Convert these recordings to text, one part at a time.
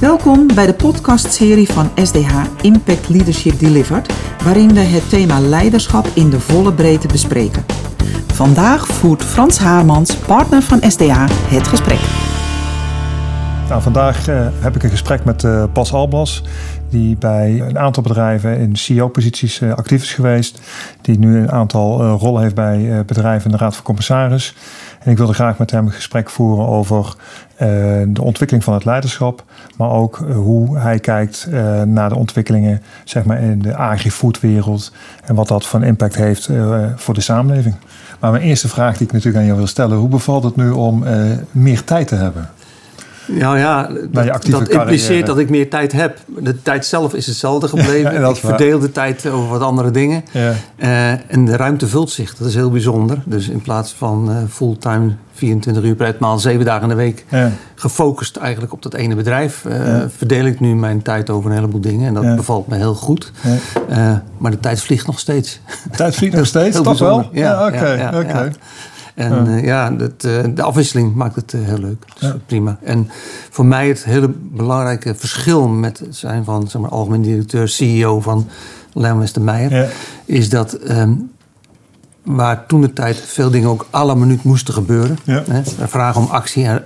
Welkom bij de podcastserie van SDH Impact Leadership Delivered, waarin we het thema leiderschap in de volle breedte bespreken. Vandaag voert Frans Haarmans, partner van SDH, het gesprek. Nou, vandaag uh, heb ik een gesprek met uh, Bas Alblas, die bij een aantal bedrijven in CEO-posities uh, actief is geweest. Die nu een aantal rollen heeft bij bedrijven in de Raad van Commissaris. En ik wilde graag met hem een gesprek voeren over de ontwikkeling van het leiderschap. Maar ook hoe hij kijkt naar de ontwikkelingen zeg maar, in de agri-foodwereld. En wat dat voor impact heeft voor de samenleving. Maar mijn eerste vraag die ik natuurlijk aan jou wil stellen. Hoe bevalt het nu om meer tijd te hebben? Nou ja, dat, dat impliceert dat ik meer tijd heb. De tijd zelf is hetzelfde gebleven. Ja, ik verdeel de tijd over wat andere dingen. Ja. Uh, en de ruimte vult zich. Dat is heel bijzonder. Dus in plaats van uh, fulltime 24 uur per etmaal, zeven dagen in de week... Ja. gefocust eigenlijk op dat ene bedrijf... Uh, verdeel ik nu mijn tijd over een heleboel dingen. En dat bevalt me heel goed. maar de tijd vliegt nog steeds. De tijd vliegt nog steeds? Toch wel? Ja, oké. oké. En ja, ja dat, uh, de afwisseling maakt het uh, heel leuk. Dus prima. En voor mij het hele belangrijke verschil met het zijn van zeg maar, algemeen directeur, CEO van Leon Westermeijer, is dat um, waar toen de tijd veel dingen ook alle minuut moesten gebeuren. Ja. Vragen om actie en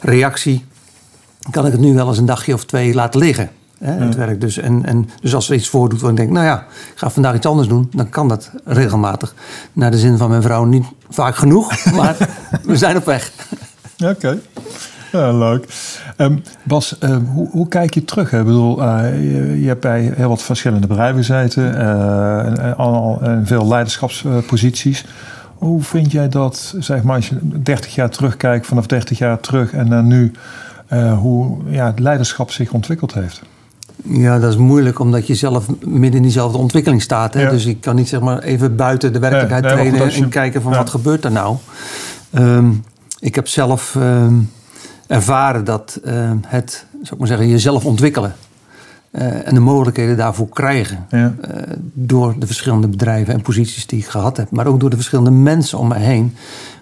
reactie. Kan ik het nu wel eens een dagje of twee laten liggen. Hè, het werk dus. En, en dus als er iets voordoet waar ik denk, nou ja, ik ga vandaag iets anders doen, dan kan dat regelmatig. Naar de zin van mijn vrouw niet vaak genoeg, maar we zijn op weg. Oké. Ja, leuk. Um, Bas, um, hoe, hoe, kijk je terug? Ik bedoel, uh, je, je, hebt bij heel wat verschillende bedrijven gezeten uh, en, en, veel leiderschapsposities. Hoe vind jij dat, zeg maar, als je 30 jaar terugkijkt, vanaf 30 jaar terug en dan nu, uh, hoe ja, het leiderschap zich ontwikkeld heeft? Ja, dat is moeilijk omdat je zelf midden in diezelfde ontwikkeling staat. Hè? Dus ik kan niet zeg maar even buiten de werkelijkheid treden en kijken van wat gebeurt er nou. Um, ik heb zelf um, ervaren dat uh, het, zou ik maar zeggen, jezelf ontwikkelen. Uh, en de mogelijkheden daarvoor krijgen. Ja. Uh, door de verschillende bedrijven en posities die ik gehad heb. Maar ook door de verschillende mensen om me heen.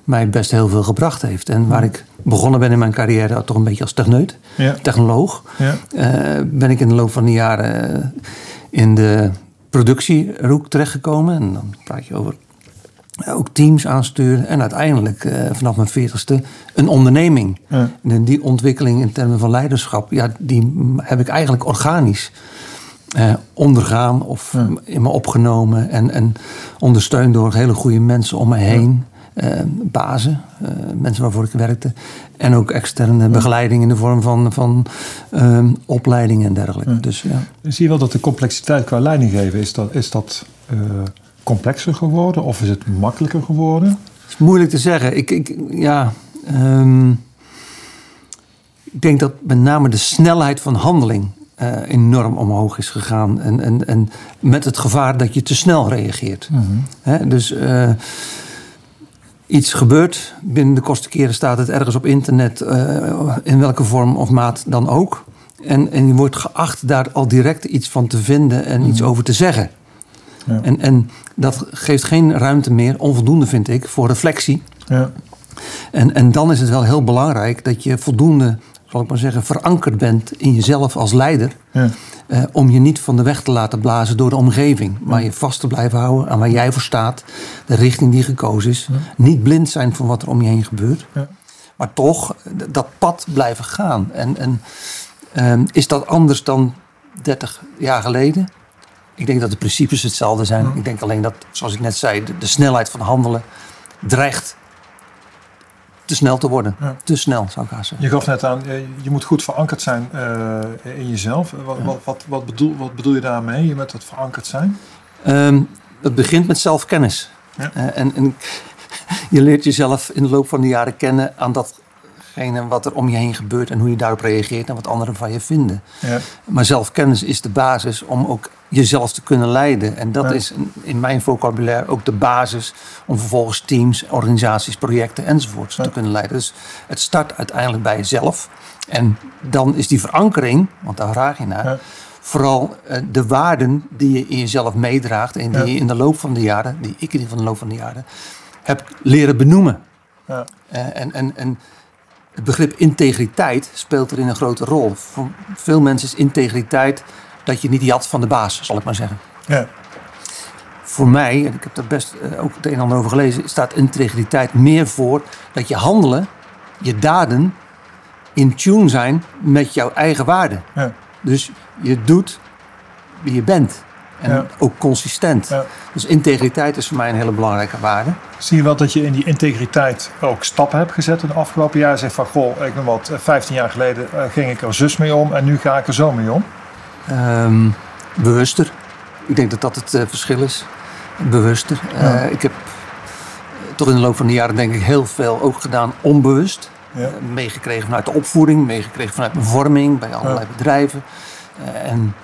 Mij best heel veel gebracht heeft. En waar ik begonnen ben in mijn carrière toch een beetje als techneut, ja. technoloog. Ja. Uh, ben ik in de loop van de jaren in de productieroek terechtgekomen. En dan praat je over ook teams aansturen. En uiteindelijk uh, vanaf mijn veertigste een onderneming. Ja. En die ontwikkeling in termen van leiderschap, ja, die heb ik eigenlijk organisch uh, ondergaan of in me opgenomen. En, en ondersteund door hele goede mensen om me heen. Uh, bazen, uh, mensen waarvoor ik werkte. En ook externe begeleiding in de vorm van, van uh, opleidingen en dergelijke. Ja. Dus, ja. Zie je wel dat de complexiteit qua leidinggeven, is dat, is dat complexer geworden of is het makkelijker geworden? Het is moeilijk te zeggen. Ik, ik ja, um, ik denk dat met name de snelheid van handeling enorm omhoog is gegaan. En, en, en met het gevaar dat je te snel reageert. Mm -hmm. He, dus iets gebeurt, binnen de kosten keren staat het ergens op internet, uh, in welke vorm of maat dan ook. En, en je wordt geacht daar al direct iets van te vinden en iets over te zeggen. Ja. En, en dat geeft geen ruimte meer, onvoldoende vind ik, voor reflectie. Ja. En, en dan is het wel heel belangrijk dat je voldoende, zal ik maar zeggen, verankerd bent in jezelf als leider. Ja. Uh, om je niet van de weg te laten blazen door de omgeving. Maar je vast te blijven houden aan waar jij voor staat. De richting die gekozen is. Niet blind zijn voor wat er om je heen gebeurt. Maar toch dat pad blijven gaan. En, en uh, is dat anders dan 30 jaar geleden? Ik denk dat de principes hetzelfde zijn. Ik denk alleen dat, zoals ik net zei, de, de snelheid van handelen dreigt te snel te worden. Ja. Te snel, zou ik zeggen. Je gaf net aan, je moet goed verankerd zijn uh, in jezelf. Wat, ja. wat, wat, wat, bedoel, wat bedoel je daarmee, met dat verankerd zijn? Um, het begint met zelfkennis. Ja. Uh, en, en je leert jezelf in de loop van de jaren kennen aan datgene wat er om je heen gebeurt en hoe je daarop reageert en wat anderen van je vinden. Ja. Maar zelfkennis is de basis om ook jezelf te kunnen leiden. En dat ja. is in mijn vocabulaire ook de basis om vervolgens teams, organisaties, projecten enzovoorts ja. te kunnen leiden. Dus het start uiteindelijk bij jezelf. En dan is die verankering, want daar vraag je naar, ja. vooral uh, de waarden die je in jezelf meedraagt en die je in de loop van de jaren, die ik in de loop van de jaren heb leren benoemen. Uh, en, en, en het begrip integriteit speelt erin een grote rol. Voor veel mensen is integriteit dat je niet jat van de baas, zal ik maar zeggen. Ja. Voor mij, en ik heb daar best eh, ook het een en ander over gelezen, staat integriteit meer voor dat je handelen, je daden in tune zijn met jouw eigen waarden. Ja. Dus je doet wie je bent. En Ja. ook consistent. Ja. Dus integriteit is voor mij een hele belangrijke waarde. Zie je wel dat je in die integriteit ook stappen hebt gezet in de afgelopen jaren? Zeg van, goh, ik ben wat, eh, 15 jaar geleden eh, ging ik er zus mee om en nu ga ik er zo mee om. Ehm, bewuster. Ik denk dat dat het eh, verschil is. Bewuster. Ja. Eh, ik heb toch in de loop van de jaren denk ik heel veel ook gedaan onbewust. Ja. Eh, meegekregen vanuit de opvoeding, meegekregen vanuit mijn vorming bij allerlei bedrijven. Eh, en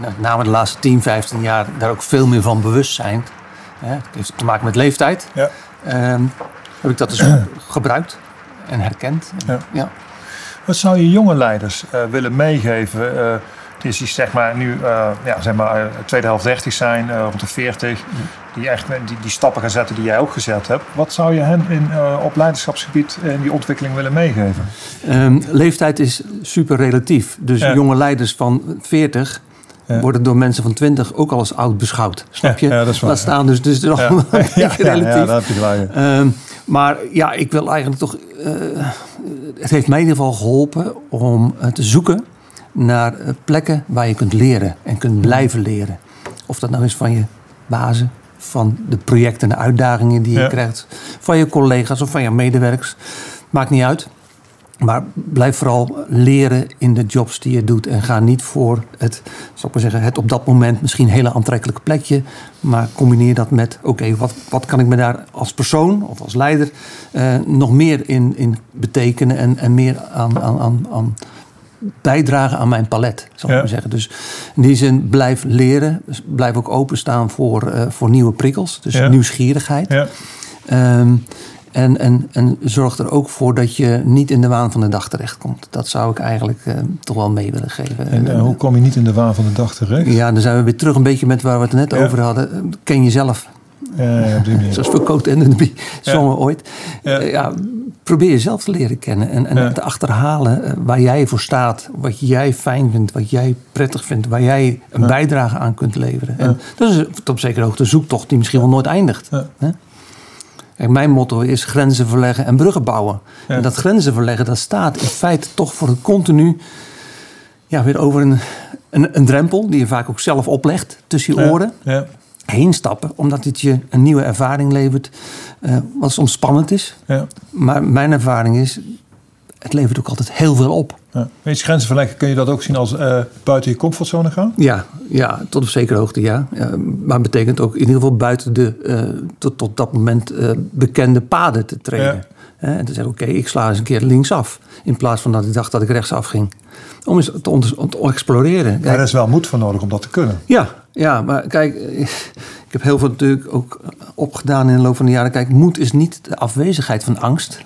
met name de laatste 10, 15 jaar daar ook veel meer van bewust zijn. Het heeft te maken met leeftijd. Ja. Ehm, heb ik dat dus gebruikt en herkend. En, Ja. ja. Wat zou je jonge leiders eh, willen meegeven? eh die die zeg maar nu eh, ja, zeg maar, eh, tweede helft 30 zijn, eh, rond de 40, die echt die, die stappen gaan zetten die jij ook gezet hebt. Wat zou je hen in, op leiderschapsgebied in die ontwikkeling willen meegeven? Ehm, leeftijd is super relatief. Dus Ja. jonge leiders van 40 Ja. worden door mensen van 20 ook al als oud beschouwd. Snap je? Ja, ja, dat is waar, Laat ja. staan, dus, dus allemaal een relatief. daar heb je gelijk. Ehm, maar ja, ik wil eigenlijk toch. het heeft mij in ieder geval geholpen om te zoeken naar eh, plekken waar je kunt leren en kunt blijven leren. Of dat nou is van je bazen, van de projecten en de uitdagingen die je Ja. krijgt, van je collega's of van je medewerkers. Maakt niet uit. Maar blijf vooral leren in de jobs die je doet. En ga niet voor het, zal ik maar zeggen, het op dat moment misschien hele aantrekkelijke plekje. Maar combineer dat met, oké, wat, wat kan ik me daar als persoon of als leider eh, nog meer in, in betekenen. En, en meer aan, aan, aan, aan bijdragen aan mijn palet, zal ik Ja. maar zeggen. Dus in die zin blijf leren. Dus blijf ook openstaan voor, eh, voor nieuwe prikkels. Dus Ja. nieuwsgierigheid. Ja. Ehm, en, en, en zorg er ook voor dat je niet in de waan van de dag terechtkomt. Dat zou ik eigenlijk eh, toch wel mee willen geven. En, en hoe kom je niet in de waan van de dag terecht? Ja, dan zijn we weer terug een beetje met waar we het net over hadden. Ken jezelf. Ja, manier. Zoals Cote en de zongen ooit. Ja. Eh, Ja, probeer jezelf te leren kennen. En, en te achterhalen eh, waar jij voor staat. Wat jij fijn vindt. Wat jij prettig vindt. Waar jij een bijdrage aan kunt leveren. En dat is op zekere hoogte een zoektocht die misschien wel nooit eindigt. Kijk, mijn motto is grenzen verleggen en bruggen bouwen. Ja. En dat grenzen verleggen, dat staat in feite toch voor het continu... Ja, weer over een, een, een drempel die je vaak ook zelf oplegt tussen je Ja. oren. Ja. Heen stappen, omdat dit je een nieuwe ervaring levert. eh, wat soms spannend is. Ja. Maar mijn ervaring is, het levert ook altijd heel veel op. Ja. Weet je, grenzen verleggen, kun je dat ook zien als eh, buiten je comfortzone gaan? Ja, ja, tot op zekere hoogte ja. Ja, maar het betekent ook in ieder geval buiten de tot, tot dat moment bekende paden te treden. Hè, en te zeggen, oké, ik sla eens een keer linksaf. In plaats van dat ik dacht dat ik rechtsaf ging. Om eens te, te exploreren. Maar Kijk, er is wel moed voor nodig om dat te kunnen. ja, ja, maar kijk, ik heb heel veel natuurlijk ook opgedaan in de loop van de jaren. Kijk, moed is niet de afwezigheid van angst.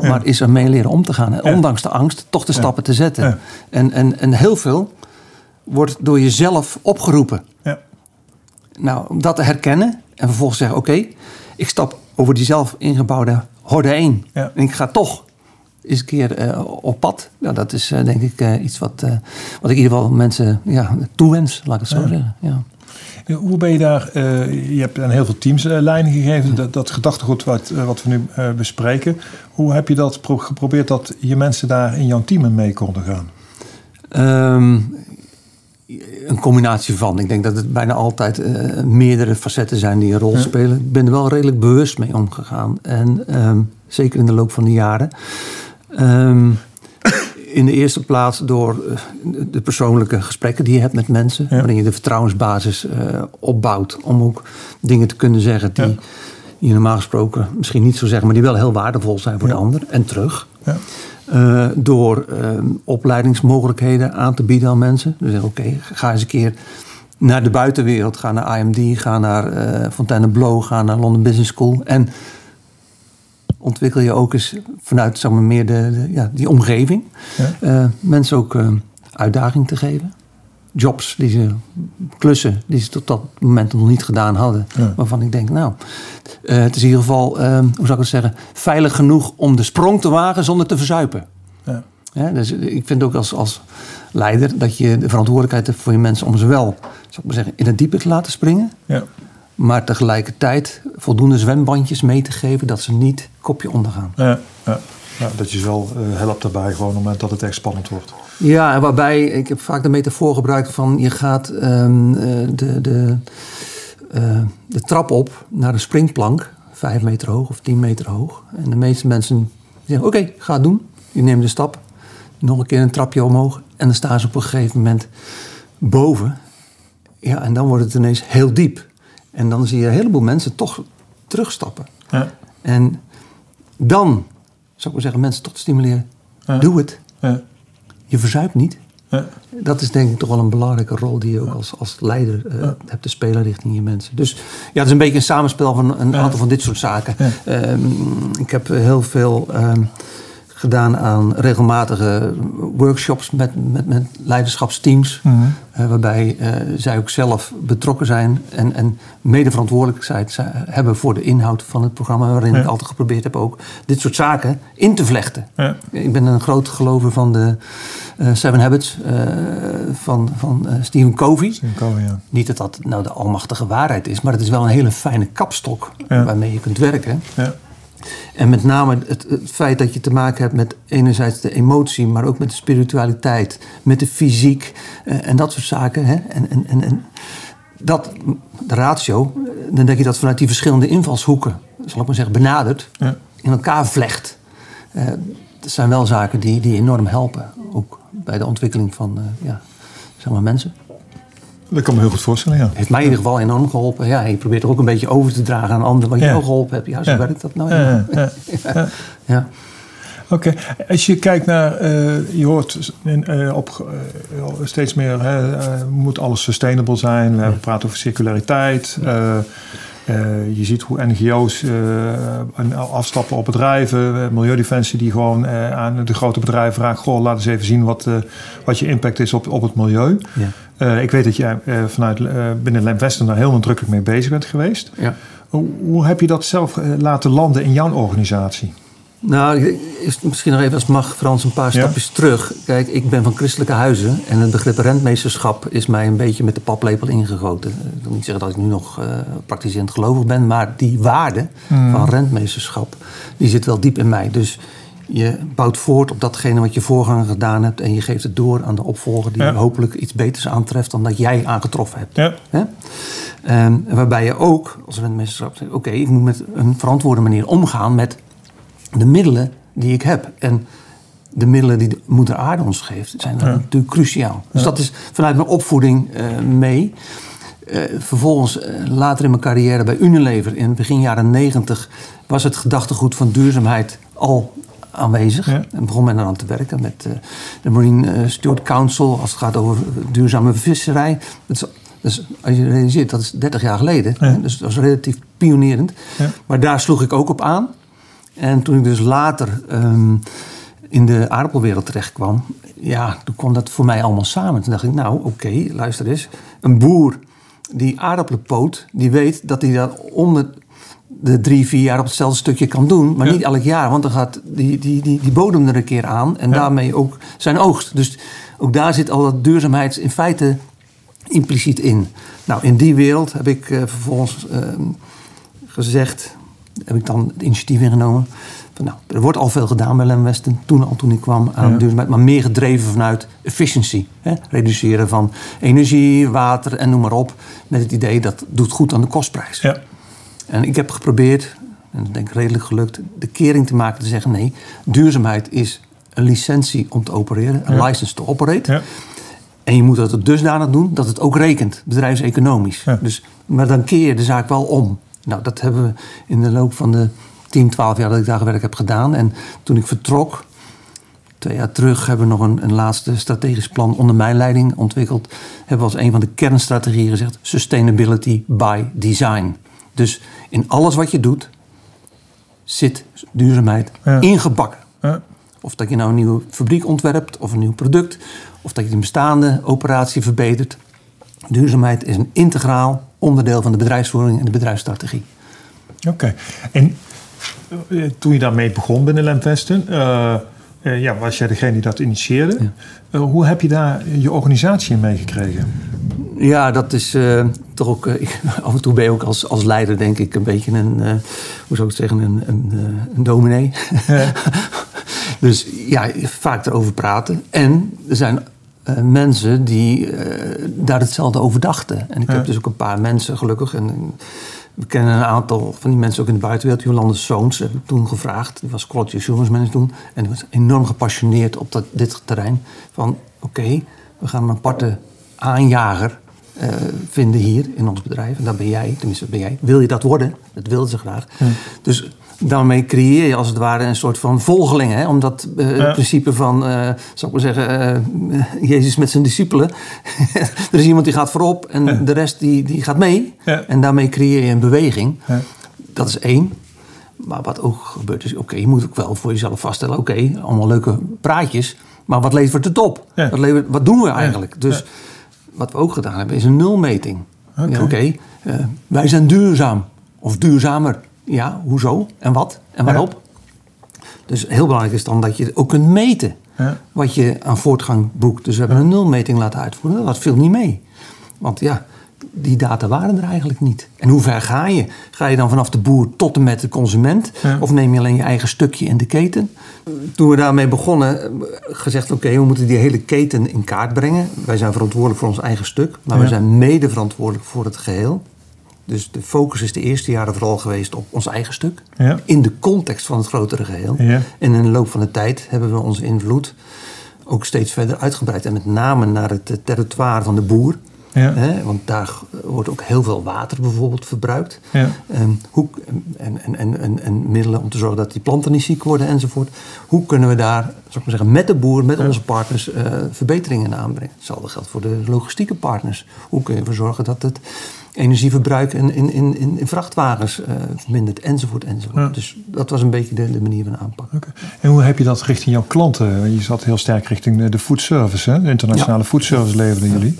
Maar is ermee leren om te gaan. En Ja. ondanks de angst toch de stappen te zetten. En, en, en heel veel wordt door jezelf opgeroepen. Ja. Nou, om dat te herkennen en vervolgens zeggen: Oké, ik stap over die zelf ingebouwde horde heen. En ik ga toch eens een keer eh, op pad. Nou, dat is eh, denk ik eh, iets wat, wat ik in ieder geval mensen ja, toewens, laat ik het zo Ja. zeggen. Ja. Ja, Hoe ben je daar, eh, je hebt aan heel veel teams eh, leiding gegeven, dat, dat gedachtegoed wat, eh, wat we nu eh, bespreken. Hoe heb je dat pro- geprobeerd dat je mensen daar in jouw team mee konden gaan? Ehm, een combinatie van. Ik denk dat het bijna altijd eh, meerdere facetten zijn die een rol spelen. Ik ben er wel redelijk bewust mee omgegaan. En ehm, zeker in de loop van de jaren. Ehm, in de eerste plaats door eh, de persoonlijke gesprekken die je hebt met mensen. Ja. Waarin je de vertrouwensbasis eh, opbouwt. Om ook dingen te kunnen zeggen die Ja. je normaal gesproken misschien niet zo zeggen. Maar die wel heel waardevol zijn voor Ja. de ander. En terug. Ja. Eh, door eh, opleidingsmogelijkheden aan te bieden aan mensen. Dus oké, ga eens een keer naar de buitenwereld. Ga naar IMD, ga naar Fontainebleau, ga naar London Business School. En ontwikkel je ook eens vanuit zeg maar, meer de, de- ja, die omgeving. Ja. eh, mensen ook eh, uitdaging te geven. jobs, die ze klussen, die ze tot dat moment nog niet gedaan hadden. Ja. Waarvan ik denk, nou, eh, het is in ieder geval, hoe zou ik het zeggen, veilig genoeg om de sprong te wagen zonder te verzuipen. Ja. Ja, dus ik vind ook als, als leider dat je de verantwoordelijkheid hebt voor je mensen om ze wel, zou ik maar zeggen, in het diepe te laten springen. Ja. Maar tegelijkertijd voldoende zwembandjes mee te geven dat ze niet kopje ondergaan. Ja. Ja. Ja, dat je ze wel eh, helpt daarbij, gewoon op het moment dat het echt spannend wordt. Ja, en waarbij, ik heb vaak de metafoor gebruikt van je gaat ehm, eh, de, de, eh, de trap op naar een springplank, vijf meter hoog of tien meter hoog. En de meeste mensen zeggen, oké, ga het doen. Je neemt de stap, nog een keer een trapje omhoog en dan staan ze op een gegeven moment boven. Ja, en dan wordt het ineens heel diep. En dan zie je een heleboel mensen toch terugstappen. Ja. En dan, zou ik maar zeggen, mensen toch te stimuleren. Ja. Doe het. Ja. Je verzuipt niet. Dat is denk ik toch wel een belangrijke rol die je ook als, als leider eh, hebt te spelen richting je mensen. Dus ja, het is een beetje een samenspel van een aantal van dit soort zaken. Ehm, ik heb heel veel ehm, gedaan aan regelmatige workshops met, met, met leiderschapsteams. Mhm. eh, waarbij eh, zij ook zelf betrokken zijn en, en medeverantwoordelijkheid hebben voor de inhoud van het programma. Waarin Ja. ik altijd geprobeerd heb ook dit soort zaken in te vlechten. Ja. Ik ben een groot gelover van de eh, Seven Habits van, van Stephen Covey. Al, ja. Niet dat dat nou de almachtige waarheid is, maar het is wel een hele fijne kapstok waarmee je kunt werken. Ja. En met name het, het feit dat je te maken hebt met enerzijds de emotie, maar ook met de spiritualiteit, met de fysiek eh, en dat soort zaken. Hè? En, en, en, en dat, de ratio, eh, dan denk je dat vanuit die verschillende invalshoeken, zal ik maar zeggen, benadert, Ja. in elkaar vlecht. Eh, dat zijn wel zaken die, die enorm helpen, ook bij de ontwikkeling van ja, zeg maar mensen. Dat kan me heel goed voorstellen, ja. Heeft mij in ieder geval enorm geholpen. Ja, je probeert er ook een beetje over te dragen aan anderen wat je ook geholpen hebt. Ja, zo werkt dat nou. Ja. Oké, als je kijkt naar, eh, je hoort in, eh, op eh, steeds meer, hè, moet alles sustainable zijn. We praten over circulariteit. Eh, je ziet hoe NGO's eh, afstappen op bedrijven, eh, Milieudefensie die gewoon aan de grote bedrijven vraagt: Goh, laat eens even zien wat, wat je impact is op, op het milieu. Ja. Ik weet dat jij vanuit binnen Lamp Westen daar heel nadrukkelijk mee bezig bent geweest. Ja. Hoe, hoe heb je dat zelf laten landen in jouw organisatie? Nou, misschien nog even als mag, Frans, een paar Ja. stapjes terug. Kijk, ik ben van christelijke huizen en het begrip rentmeesterschap is mij een beetje met de paplepel ingegoten. Ik wil niet zeggen dat ik nu nog eh praktiserend gelovig ben, maar die waarde van rentmeesterschap, die zit wel diep in mij. Dus je bouwt voort op datgene wat je voorganger gedaan hebt en je geeft het door aan de opvolger die Ja. hopelijk iets beters aantreft dan dat jij aangetroffen hebt. Ja? Ehm, waarbij je ook als rentmeesterschap zegt: oké, ik moet met een verantwoorde manier omgaan met de middelen die ik heb. En de middelen die de moeder aarde ons geeft, zijn natuurlijk cruciaal. Dus dat is vanuit mijn opvoeding eh, mee. Eh, vervolgens, eh, later in mijn carrière bij Unilever, in begin jaren negentig, was het gedachtegoed van duurzaamheid al aanwezig. Ja. En begon men eraan te werken met de Marine Steward Council als het gaat over duurzame visserij. Dat is, dus als je realiseert, dat is 30 jaar geleden. Dus dat was relatief pionierend. Maar daar sloeg ik ook op aan. En toen ik dus later ehm, in de aardappelwereld terecht kwam, ja, toen kwam dat voor mij allemaal samen. Toen dacht ik, nou oké, luister eens. Een boer die aardappelen poot, die weet dat hij dat onder de drie, vier jaar op hetzelfde stukje kan doen. Maar Ja. niet elk jaar, want dan gaat die, die, die, die bodem er een keer aan. En Ja. daarmee ook zijn oogst. Dus ook daar zit al dat duurzaamheid in feite impliciet in. Nou, in die wereld heb ik eh, vervolgens ehm, gezegd, heb ik dan het initiatief ingenomen. Van, nou, er wordt al veel gedaan bij Lem Westen, toen al toen ik kwam aan Ja. duurzaamheid, maar meer gedreven vanuit efficiency. Hè? Reduceren van energie, water en noem maar op. Met het idee dat doet goed aan de kostprijs. ja, En ik heb geprobeerd, en dat denk ik redelijk gelukt, de kering te maken te zeggen: nee, duurzaamheid is een licentie om te opereren, een Ja. license to operate. ja, En je moet dat dusdanig doen dat het ook rekent, bedrijfseconomisch. Ja. Dus, maar dan keer je de zaak wel om. Nou, dat hebben we in de loop van de 10, 12 jaar dat ik daar gewerkt heb gedaan. En toen ik vertrok, twee jaar terug, hebben we nog een, een laatste strategisch plan onder mijn leiding ontwikkeld. Hebben we als een van de kernstrategieën gezegd: sustainability by design. Dus in alles wat je doet, zit duurzaamheid Ja. ingebakken. ja, Of dat je nou een nieuwe fabriek ontwerpt of een nieuw product. Of dat je een bestaande operatie verbetert. Duurzaamheid is een integraal onderdeel van de bedrijfsvoering en de bedrijfsstrategie. Oké. En eh, toen je daarmee begon binnen Lemvesten, uh, uh, ja, was jij degene die dat initieerde. Ja. hoe heb je daar je organisatie in meegekregen? Ja, dat is toch ook. Ik, af en toe ben je ook als, als leider, denk ik, een beetje een. hoe zou ik het zeggen? Een, een, een dominee. Ja. dus ja, vaak erover praten. En er zijn mensen die daar hetzelfde over dachten. En ik heb dus ook een paar mensen, gelukkig. En, we kennen een aantal van die mensen ook in de buitenwereld. Jolande Zoons heb ik toen gevraagd. Die was quality assurance manager toen. En die was enorm gepassioneerd op dat, dit terrein. Van oké, we gaan een aparte aanjager uh, vinden hier in ons bedrijf. En dat ben jij, tenminste ben jij. Wil je dat worden? Dat wilden ze graag. Dus daarmee creëer je als het ware een soort van volgeling. Hè? Omdat uh, het principe van, uh, zou ik maar zeggen, uh, Jezus met zijn discipelen. er is iemand die gaat voorop en de rest die, die gaat mee. En daarmee creëer je een beweging. Dat is één. Maar wat ook gebeurt is, oké, je moet ook wel voor jezelf vaststellen. Oké, allemaal leuke praatjes. Maar wat levert het op? Wat, levert, wat doen we eigenlijk? Dus wat we ook gedaan hebben is een nulmeting. Oké, wij zijn duurzaam. Of duurzamer. Ja, hoezo en wat en waarop? Dus heel belangrijk is dan dat je ook kunt meten ja. wat je aan voortgang boekt. Dus we hebben een nulmeting laten uitvoeren. Dat viel niet mee. Want ja, die data waren er eigenlijk niet. En hoe ver ga je? Ga je dan vanaf de boer tot en met de consument? Of neem je alleen je eigen stukje in de keten? Toen we daarmee begonnen, gezegd: oké, we moeten die hele keten in kaart brengen. Wij zijn verantwoordelijk voor ons eigen stuk, maar we zijn mede verantwoordelijk voor het geheel. Dus de focus is de eerste jaren vooral geweest op ons eigen stuk. Ja. In de context van het grotere geheel. Ja. En in de loop van de tijd hebben we onze invloed ook steeds verder uitgebreid. En met name naar het territoire van de boer. Ja. Hè, want daar wordt ook heel veel water bijvoorbeeld verbruikt. Ja. Ehm, hoe, en, en, en, en, middelen om te zorgen dat die planten niet ziek worden enzovoort. Hoe kunnen we daar, zou ik maar zeggen, met de boer, met onze partners, uh, verbeteringen aanbrengen? Hetzelfde geldt voor de logistieke partners. Hoe kun je ervoor zorgen dat het energieverbruik in, in, in, in vrachtwagens uh, vermindert, enzovoort, enzovoort. Dus dat was een beetje de, de manier van aanpak. Okay. En hoe heb je dat richting jouw klanten? Je zat heel sterk richting de food service, hè? De internationale ja. food service leverden jullie.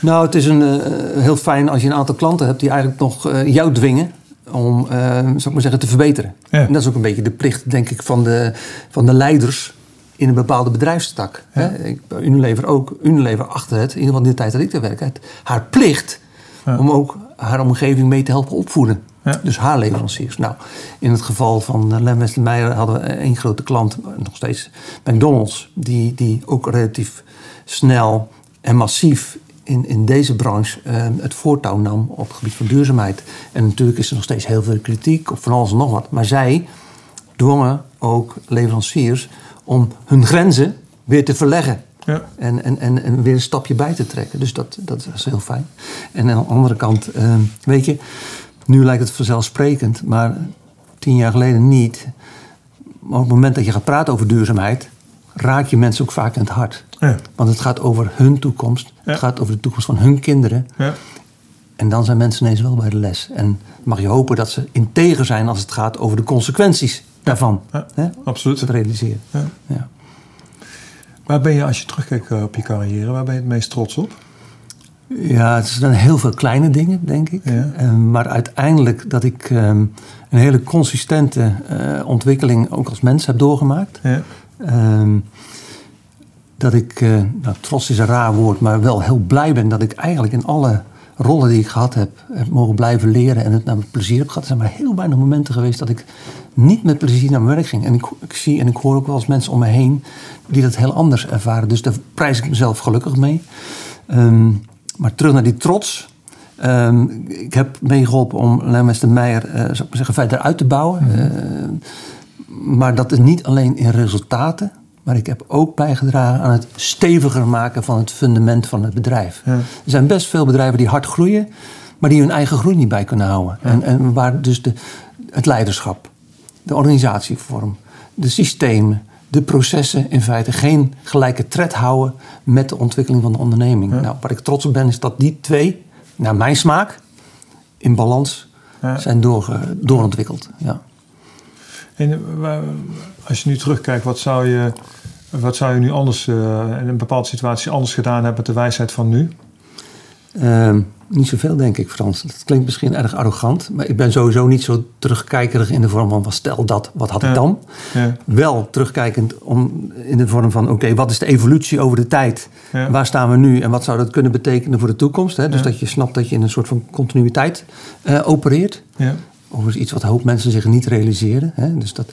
Nou, het is een, uh, heel fijn als je een aantal klanten hebt die eigenlijk nog uh, jou dwingen om, zou ik maar zeggen, te verbeteren. Ja. En dat is ook een beetje de plicht, denk ik, van de, van de leiders in een bepaalde bedrijfstak. Ja. Hè? Unilever ook, Unilever achter het, in ieder geval in de tijd dat ik daar werk, haar plicht om ook haar omgeving mee te helpen opvoeden. Ja. Dus haar leveranciers. Nou, in het geval van Lem Westermeijer hadden we één grote klant, nog steeds McDonald's, die, die ook relatief snel en massief in, in deze branche het voortouw nam op het gebied van duurzaamheid. En natuurlijk is er nog steeds heel veel kritiek op van alles en nog wat. Maar zij dwongen ook leveranciers om hun grenzen weer te verleggen. Ja. En, en, en, en, weer een stapje bij te trekken. Dus dat, dat is heel fijn. En aan de andere kant, uh, weet je, nu lijkt het vanzelfsprekend, maar tien jaar geleden niet. Maar op het moment dat je gaat praten over duurzaamheid, raak je mensen ook vaak in het hart. Ja. Want het gaat over hun toekomst. Het gaat over de toekomst van hun kinderen. En dan zijn mensen ineens wel bij de les. En mag je hopen dat ze integer zijn als het gaat over de consequenties daarvan. Hè? Absoluut. Dat realiseren. Ja. Waar ben je, als je terugkijkt eh, op je carrière, waar ben je het meest trots op? Ja, het zijn heel veel kleine dingen, denk ik. Ja. Ehm, maar uiteindelijk dat ik ehm, een hele consistente uh, ontwikkeling ook als mens heb doorgemaakt. Ja. Ehm, dat ik, uh, nou, trots is een raar woord, maar wel heel blij ben dat ik eigenlijk in alle rollen die ik gehad heb, heb mogen blijven leren en het naar mijn plezier heb gehad. Er zijn maar heel weinig momenten geweest dat ik niet met plezier naar mijn werk ging. En ik, ik zie en ik hoor ook wel eens mensen om me heen die dat heel anders ervaren. Dus daar prijs ik mezelf gelukkig mee. Ehm, maar terug naar die trots. Um, ik heb meegeholpen om Lemmes Meijer, uh, zou ik maar zeggen, verder uit te bouwen. Uh, maar dat is niet alleen in resultaten. Maar ik heb ook bijgedragen aan het steviger maken van het fundament van het bedrijf. Ja. Er zijn best veel bedrijven die hard groeien, maar die hun eigen groei niet bij kunnen houden. En, en, waar dus de, het leiderschap, de organisatievorm, de systemen, de processen in feite geen gelijke tred houden met de ontwikkeling van de onderneming. Nou, waar ik trots op ben, is dat die twee, naar mijn smaak, in balans zijn doorontwikkeld. Ja. En als je nu terugkijkt, wat zou je, wat zou je nu anders in een bepaalde situatie anders gedaan hebben met de wijsheid van nu? Ehm, niet zoveel, denk ik, Frans. Dat klinkt misschien erg arrogant, maar ik ben sowieso niet zo terugkijkerig in de vorm van: wat stel dat, wat had ik dan? Ja. Wel terugkijkend om, in de vorm van: oké, wat is de evolutie over de tijd? Waar staan we nu en wat zou dat kunnen betekenen voor de toekomst? Hè? Dus dat je snapt dat je in een soort van continuïteit uh, opereert. Overigens iets wat een hoop mensen zich niet realiseren. Hè? Dus dat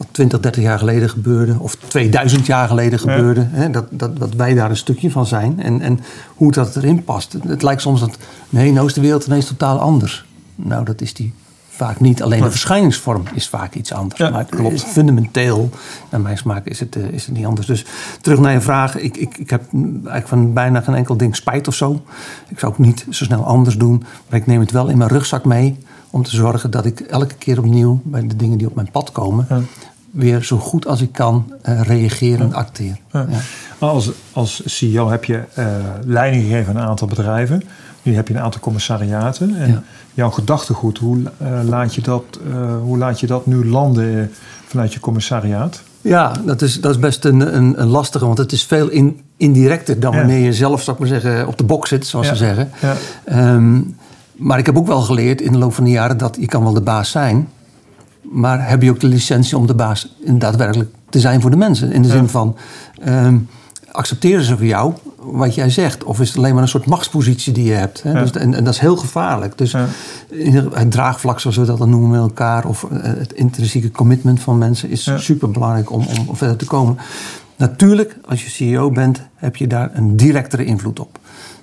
wat 20, 30 jaar geleden gebeurde, of 2000 jaar geleden gebeurde, hè, dat, dat, dat wij daar een stukje van zijn en, en hoe dat erin past. Het, lijkt soms dat, nee, nou is de wereld ineens totaal anders. Nou, dat is die vaak niet. Alleen de verschijningsvorm is vaak iets anders. Ja, maar klopt. fundamenteel, naar mijn smaak, is het, eh, is het niet anders. Dus terug naar je vraag. Ik, ik, ik heb eigenlijk van bijna geen enkel ding spijt of zo. Ik zou het niet zo snel anders doen. Maar ik neem het wel in mijn rugzak mee. Om te zorgen dat ik elke keer opnieuw bij de dingen die op mijn pad komen weer zo goed als ik kan uh, reageren en acteren. Ja. Als, als CEO heb je uh, leiding gegeven aan een aantal bedrijven. Nu heb je een aantal commissariaten. En jouw gedachtegoed, hoe, uh, laat je dat, hoe laat je dat nu landen vanuit je commissariaat? Ja, dat is, dat is best een, een, een lastige, want het is veel in, indirecter dan wanneer je zelf, zou ik maar zeggen, op de bok zit, zoals ze zeggen. Um, maar ik heb ook wel geleerd in de loop van de jaren dat je kan wel de baas zijn, maar heb je ook de licentie om de baas daadwerkelijk te zijn voor de mensen? In de zin van, um, accepteren ze voor jou wat jij zegt? Of is het alleen maar een soort machtspositie die je hebt? Hè? Dus, en, en, dat is heel gevaarlijk. Dus het draagvlak, zoals we dat dan noemen met elkaar... of eh, het intrinsieke commitment van mensen... is ja. super belangrijk om, om verder te komen. Natuurlijk, als je CEO bent, heb je daar een directere invloed op.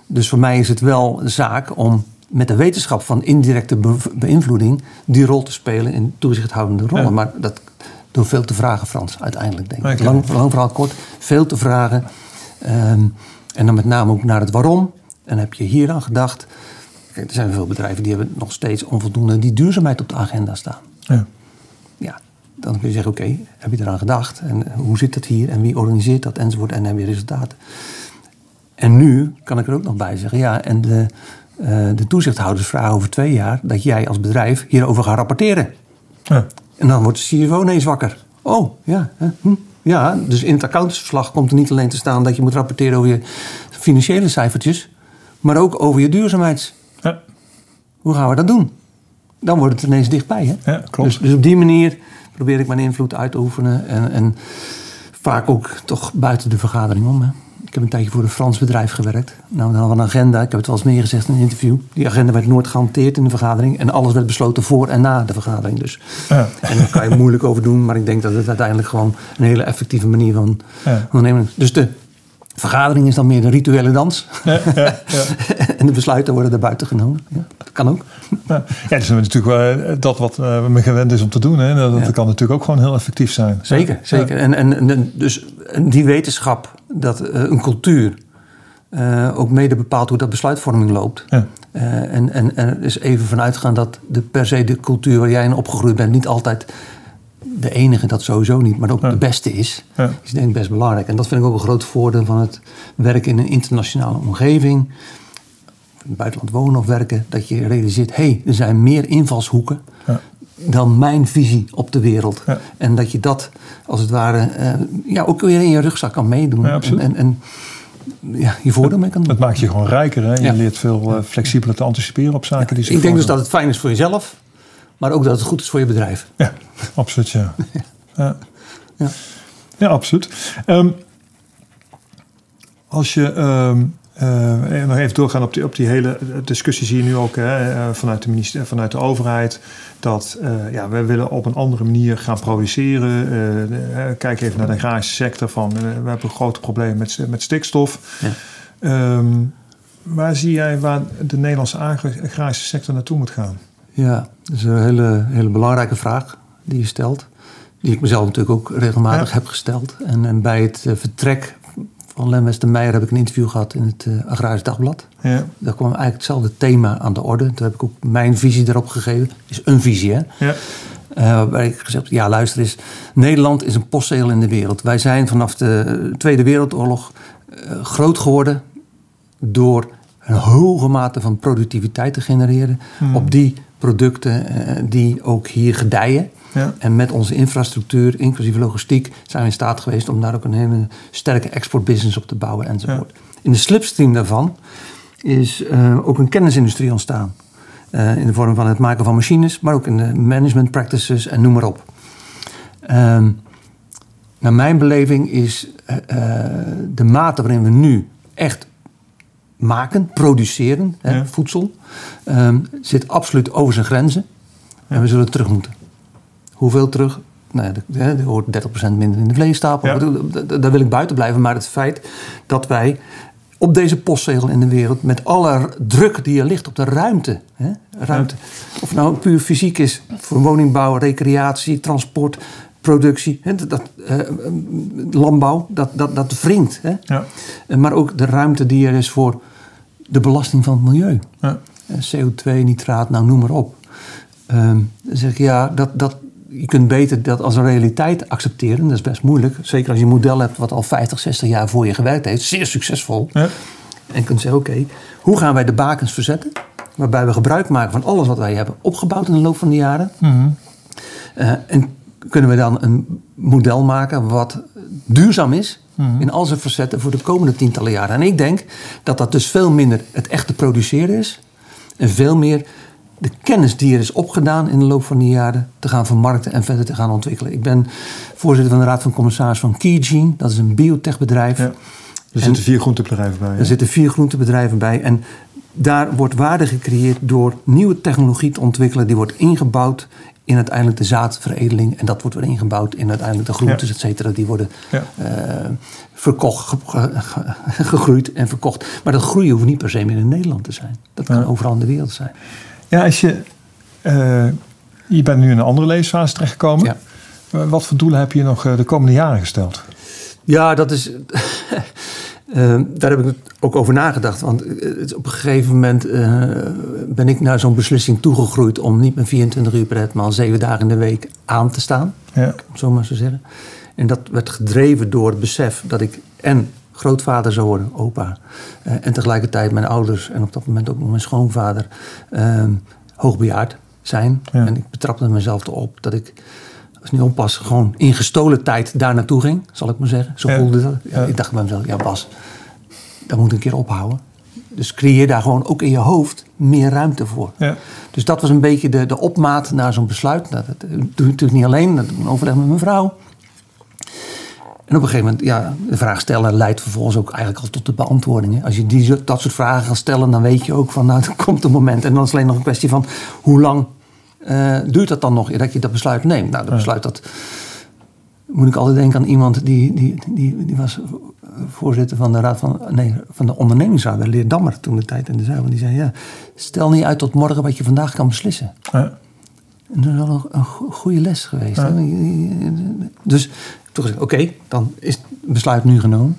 Dus voor mij is het wel zaak om met de wetenschap van indirecte beïnvloeding die rol te spelen in toezichthoudende rollen. Maar dat door veel te vragen, Frans, uiteindelijk denk ik. Lang, lang verhaal kort, veel te vragen. Ehm, en dan met name ook naar het waarom. En heb je hier aan gedacht? Kijk, er zijn veel bedrijven die hebben nog steeds onvoldoende die duurzaamheid op de agenda staan. Ja. Ja, dan kun je zeggen, oké, heb je eraan gedacht? En hoe zit dat hier? En wie organiseert dat? Enzovoort. En heb je resultaten. En nu kan ik er ook nog bij zeggen, ja, en de uh, de toezichthouders vragen over twee jaar dat jij als bedrijf hierover gaat rapporteren. Ja. En dan wordt de CFO ineens wakker. Oh, ja. Hm, ja, dus in het accountantsverslag komt er niet alleen te staan dat je moet rapporteren over je financiële cijfertjes, maar ook over je duurzaamheids. Ja. Hoe gaan we dat doen? Dan wordt het ineens dichtbij. Hè? Ja, klopt. Dus, dus op die manier probeer ik mijn invloed uit te oefenen en, en vaak ook toch buiten de vergadering om. Hè? Ik heb een tijdje voor een Frans bedrijf gewerkt. Nou, dan hadden we een agenda. Ik heb het wel eens meer gezegd in een interview. Die agenda werd nooit gehanteerd in de vergadering. En alles werd besloten voor en na de vergadering. Dus. Ja. En daar kan je moeilijk over doen. Maar ik denk dat het uiteindelijk gewoon een hele effectieve manier van ondernemen Dus de vergadering is dan meer de rituele dans. Ja, ja, en de besluiten worden er buiten genomen. Ja, dat kan ook. Ja, dat is natuurlijk wel eh, dat wat uh, men gewend is om te doen. Hè. Dat, kan natuurlijk ook gewoon heel effectief zijn. Zeker, zeker. En, en, en, dus die wetenschap dat uh, een cultuur ook mede bepaalt hoe dat besluitvorming loopt. en, en, en er is even vanuitgaan dat de, per se de cultuur waar jij in opgegroeid bent niet altijd de enige, dat sowieso niet, maar ook de beste is, ja. is denk ik best belangrijk. En dat vind ik ook een groot voordeel van het werken in een internationale omgeving. In het buitenland wonen of werken, dat je realiseert, hé, hey, er zijn meer invalshoeken ja. dan mijn visie op de wereld. En dat je dat, als het ware, uh, ja, ook weer in je rugzak kan meedoen. en, en, en ja, je voordeel mee kan doen. Het maakt je gewoon rijker. Hè? Je leert veel uh, flexibeler te anticiperen op zaken die zich Ik denk dus dat het fijn is voor jezelf maar ook dat het goed is voor je bedrijf. Ja, absoluut, ja. ja. ja. ja absoluut. Um, als je um, uh, nog even doorgaan op die, op die hele discussie, zie je nu ook hè, eh, vanuit, de minister, vanuit de overheid dat uh, ja, we willen op een andere manier gaan produceren. Uh, kijk even naar de agrarische sector. Van, we hebben een groot probleem met, met stikstof. Ja. Um, waar zie jij waar de Nederlandse agrarische sector naartoe moet gaan? Ja, dat is een hele, hele belangrijke vraag die je stelt. Die ik mezelf natuurlijk ook regelmatig heb gesteld. En, en, bij het uh, vertrek van Len Westermeijer heb ik een interview gehad in het uh, Agrarisch Dagblad. Ja. Daar kwam eigenlijk hetzelfde thema aan de orde. Toen heb ik ook mijn visie erop gegeven. is een visie, hè? Ja. Uh, waarbij ik gezegd heb, ja luister eens, Nederland is een postzegel in de wereld. Wij zijn vanaf de Tweede Wereldoorlog groot geworden door een hoge mate van productiviteit te genereren. Hmm. Op die producten uh, die ook hier gedijen. Ja. En met onze infrastructuur, inclusief logistiek, zijn we in staat geweest om daar ook een hele sterke exportbusiness op te bouwen enzovoort. In de slipstream daarvan is eh, ook een kennisindustrie ontstaan. Eh, in de vorm van het maken van machines, maar ook in de management practices en noem maar op. Ehm, naar mijn beleving is eh, eh, de mate waarin we nu echt maken, produceren, hè, Ja. voedsel, ehm, zit absoluut over zijn grenzen. En we zullen terug moeten. Hoeveel terug? Nou, ja, er hoort 30% minder in de. Ja. D- Daar wil ik buiten blijven. Maar het feit dat wij op deze postzegel in de wereld... met alle druk die er ligt op de ruimte... Hè, ruimte of nou puur fysiek is voor woningbouw, recreatie, transport... productie, hè, dat, dat, eh, landbouw, dat, dat, dat wringt. Hè? Ja. Eh, Maar ook de ruimte die er is voor de belasting van het milieu. Ja. Eh, CO2, nitraat, nou noem maar op. Ehm, dan zeg ik ja, dat, dat, je kunt beter dat als een realiteit accepteren. Dat is best moeilijk. Zeker als je een model hebt wat al 50, 60 jaar voor je gewerkt heeft. Zeer succesvol. Ja. En je kunt zeggen, oké, hoe gaan wij de bakens verzetten? Waarbij we gebruik maken van alles wat wij hebben opgebouwd in de loop van de jaren. Mhm. Eh, en kunnen we dan een model maken wat duurzaam is in al zijn facetten voor de komende tientallen jaren. En ik denk dat dat dus veel minder het echte produceren is en veel meer de kennis die er is opgedaan in de loop van die jaren te gaan vermarkten en verder te gaan ontwikkelen. Ik ben voorzitter van de Raad van Commissaris van Keygene, dat is een biotechbedrijf. Ja. Er zitten vier groentebedrijven bij. Er zitten vier groentebedrijven bij. En daar wordt waarde gecreëerd door nieuwe technologie te ontwikkelen. Die wordt ingebouwd in uiteindelijk de zaadveredeling. En dat wordt weer ingebouwd in uiteindelijk de groentes, Ja. et cetera. Die worden Ja. eh, verkocht, ge- ge- ge- gegroeid en verkocht. Maar dat groeien hoeft niet per se meer in Nederland te zijn. Dat kan Ja. overal in de wereld zijn. Ja, als je, eh, je bent nu in een andere levensfase terechtgekomen. Eh, Wat voor doelen heb je nog de komende jaren gesteld? Ja, dat is. Eh, daar heb ik ook over nagedacht. Want eh, het op een gegeven moment eh, ben ik naar zo'n beslissing toegegroeid om niet meer 24 uur per dag, maar al zeven dagen in de week aan te staan. Ja. om het zo maar zo te zeggen. En dat werd gedreven door het besef dat ik en grootvader zou worden, opa. eh, en tegelijkertijd mijn ouders en op dat moment ook nog mijn schoonvader eh, hoogbejaard zijn. Ja. En ik betrapte mezelf erop dat ik, als niet oppas, gewoon in gestolen tijd daar naartoe ging, zal ik maar zeggen. Zo voelde dat. Ja. Ik dacht bij mezelf, ja Bas, dat moet een keer ophouden. Dus creëer daar gewoon ook in je hoofd meer ruimte voor. Ja. Dus dat was een beetje de, de opmaat naar zo'n besluit. Nou, dat doe ik natuurlijk niet alleen, dat doe ik overleg met mijn vrouw. En op een gegeven moment, ja, de vraag stellen leidt vervolgens ook eigenlijk al tot de beantwoordingen. Als je die, dat soort vragen gaat stellen, dan weet je ook van, nou, er komt een moment. En dan is het alleen nog een kwestie van, hoe lang eh, duurt dat dan nog dat je dat besluit neemt? Nou, dat besluit dat, moet ik altijd denken aan iemand die, die, die, die was voorzitter van de raad van, nee, van de ondernemingsraad bij Leerdammer toen de tijd in de zaal. Die zei, ja, stel niet uit tot morgen wat je vandaag kan beslissen. Ja. En dat is wel een, een go- goede les geweest. Ja. Dus toen gezegd, oké, dan is het besluit nu genomen.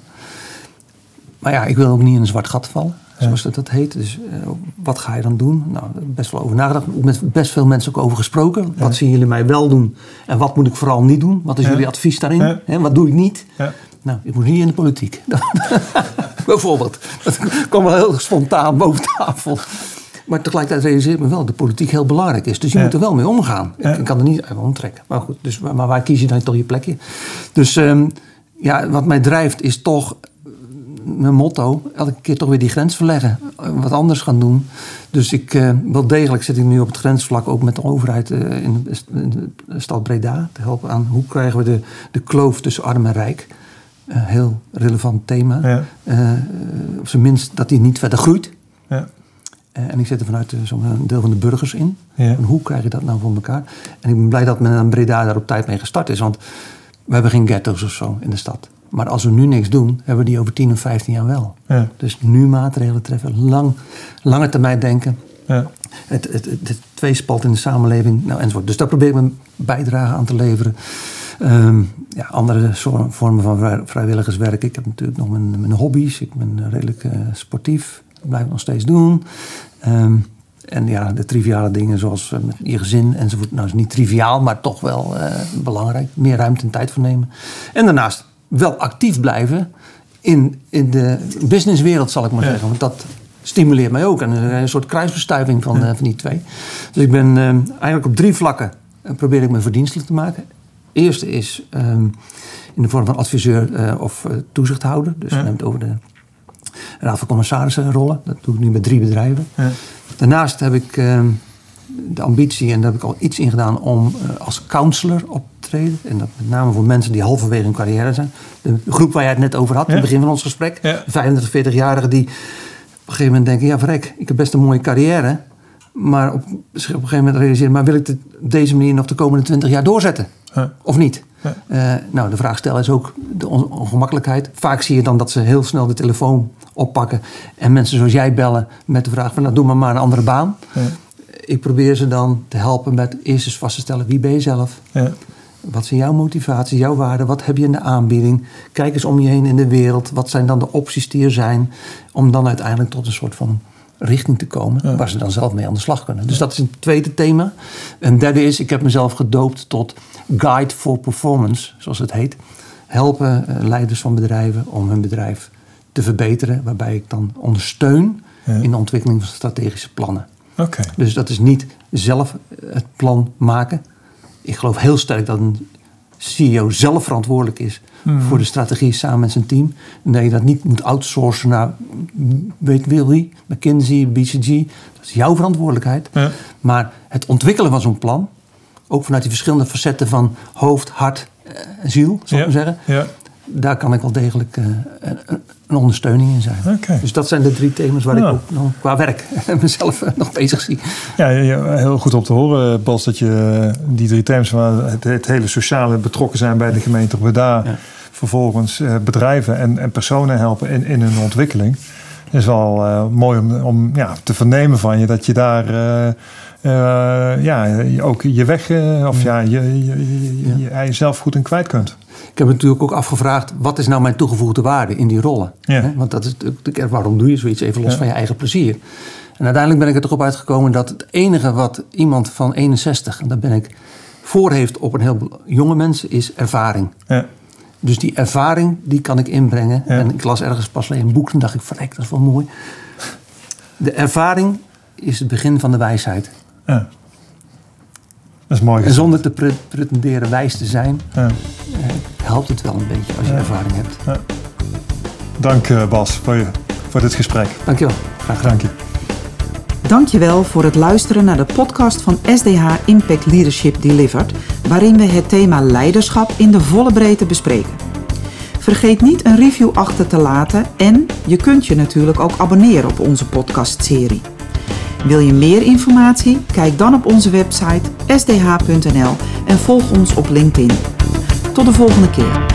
Maar ja, ik wil ook niet in een zwart gat vallen, zoals dat, dat heet. Dus eh, wat ga je dan doen? Nou, best wel over nagedacht. Met best veel mensen ook over gesproken. Wat zien jullie mij wel doen? En wat moet ik vooral niet doen? Wat is Ja. jullie advies daarin? Ja. Wat doe ik niet? Ja. Nou, ik moet niet in de politiek. Bijvoorbeeld. Dat kwam wel heel spontaan boven tafel. Maar tegelijkertijd realiseer ik me wel dat de politiek heel belangrijk is. Dus je moet er wel mee omgaan. Ik, kan er niet uit omtrekken. Maar goed, dus, maar waar kies je dan toch je plekje? Dus ehm, ja, wat mij drijft is toch mijn motto. Elke keer toch weer die grens verleggen. eh, Wat anders gaan doen. Dus ik, eh, wel degelijk zit ik nu op het grensvlak ook met de overheid eh, in, de, in de stad Breda. Te helpen aan hoe krijgen we de, de kloof tussen arm en rijk. Een heel relevant thema. Ja. Op zijn minst dat die niet verder groeit. Ja. En ik zit er vanuit zo'n deel van de burgers in. Ja. En hoe krijg je dat nou voor elkaar? En ik ben blij dat men aan Breda daar op tijd mee gestart is. Want we hebben geen ghetto's of zo in de stad. Maar als we nu niks doen, hebben we die over 10 of 15 jaar wel. Ja. Dus nu maatregelen treffen, lang, lange termijn denken. Ja. Het, het, het, het tweespalt in de samenleving, nou, enzovoort. Dus daar probeer ik mijn bijdrage aan te leveren. Ehm, ja, andere soor- vormen van vrij- vrijwilligerswerk. Ik heb natuurlijk nog mijn, mijn hobby's. Ik ben redelijk eh, sportief. Dat blijf ik nog steeds doen. Ehm, en ja, de triviale dingen zoals eh, met je gezin enzovoort. Nou, is niet triviaal, maar toch wel eh, belangrijk. Meer ruimte en tijd voor nemen. En daarnaast wel actief blijven in, in de businesswereld, zal ik maar Ja. zeggen. Want dat stimuleert mij ook. En een, een soort kruisbestuiving van, eh, van die twee. Dus ik ben eh, eigenlijk op drie vlakken eh, probeer ik me verdienstelijk te maken. Eerste is ehm, in de vorm van adviseur eh, of toezichthouder. Dus hebben het over de raad van commissarissen rollen. Dat doe ik nu met drie bedrijven. Ja. Daarnaast heb ik ehm, de ambitie, en daar heb ik al iets in gedaan, om als counselor op te treden. En dat met name voor mensen die halverwege hun carrière zijn. De groep waar jij het net over had, in het begin van ons gesprek. De 35, 40-jarigen die op een gegeven moment denken... ja, vrek, ik heb best een mooie carrière... Maar op, op een gegeven moment realiseren, maar wil ik het op deze manier nog de komende twintig jaar doorzetten? Of niet? Uh, nou, de vraag stellen is ook de ongemakkelijkheid. Vaak zie je dan dat ze heel snel de telefoon oppakken en mensen zoals jij bellen met de vraag van nou doe maar maar een andere baan. Ik probeer ze dan te helpen met eerst eens vast te stellen wie ben je zelf? Wat zijn jouw motivaties, jouw waarden? Wat heb je in de aanbieding? Kijk eens om je heen in de wereld. Wat zijn dan de opties die er zijn? Om dan uiteindelijk tot een soort van richting te komen waar ze dan zelf mee aan de slag kunnen. Dus dat is een tweede thema. Een derde is, ik heb mezelf gedoopt tot Guide for Performance, zoals het heet. Helpen eh, leiders van bedrijven om hun bedrijf te verbeteren, waarbij ik dan ondersteun in de ontwikkeling van strategische plannen. Okay. Dus dat is niet zelf het plan maken. Ik geloof heel sterk dat een CEO zelf verantwoordelijk is mhm. voor de strategie samen met zijn team. En dat je dat niet moet outsourcen naar, weet wil wie, McKinsey, BCG. Dat is jouw verantwoordelijkheid. Ja. Maar het ontwikkelen van zo'n plan, ook vanuit die verschillende facetten van hoofd, hart en eh, ziel, zou ik maar zeggen. Ja daar kan ik wel degelijk uh, een ondersteuning in zijn. Dus dat zijn de drie thema's waar ik ook nog qua werk mezelf eh, nog bezig zie. Ja, heel goed om te horen, Bas, dat je die drie thema's waar het, het, hele sociale betrokken zijn bij de gemeente Breda, ja. vervolgens bedrijven en, en, personen helpen in, in hun ontwikkeling. is wel uh, mooi om, om ja, te vernemen van je dat je daar ja, ook je weg of ja, je, je, je, je, jezelf goed in kwijt kunt. Ik heb natuurlijk ook afgevraagd, wat is nou mijn toegevoegde waarde in die rollen? Want dat is natuurlijk, waarom doe je zoiets even los van je eigen plezier? En uiteindelijk ben ik er toch op uitgekomen dat het enige wat iemand van 61, en daar ben ik voor heeft op een heel jonge mensen, is ervaring. Ja. Dus die ervaring, die kan ik inbrengen. En ik las ergens pas alleen een boek en dacht ik, verrek, dat is wel mooi. De ervaring is het begin van de wijsheid. Ja. Dat is mooi. En zonder te pretenderen wijs te zijn, ja. Eh, helpt het wel een beetje als je ervaring hebt. Ja. Dank uh, Bas voor, je, voor dit gesprek. Dankjewel. Graag gedaan. Dank je. Dankjewel voor het luisteren naar de podcast van SDH Impact Leadership Delivered, waarin we het thema leiderschap in de volle breedte bespreken. Vergeet niet een review achter te laten en je kunt je natuurlijk ook abonneren op onze podcastserie. Wil je meer informatie? Kijk dan op onze website sdh.nl en volg ons op LinkedIn. Tot de volgende keer.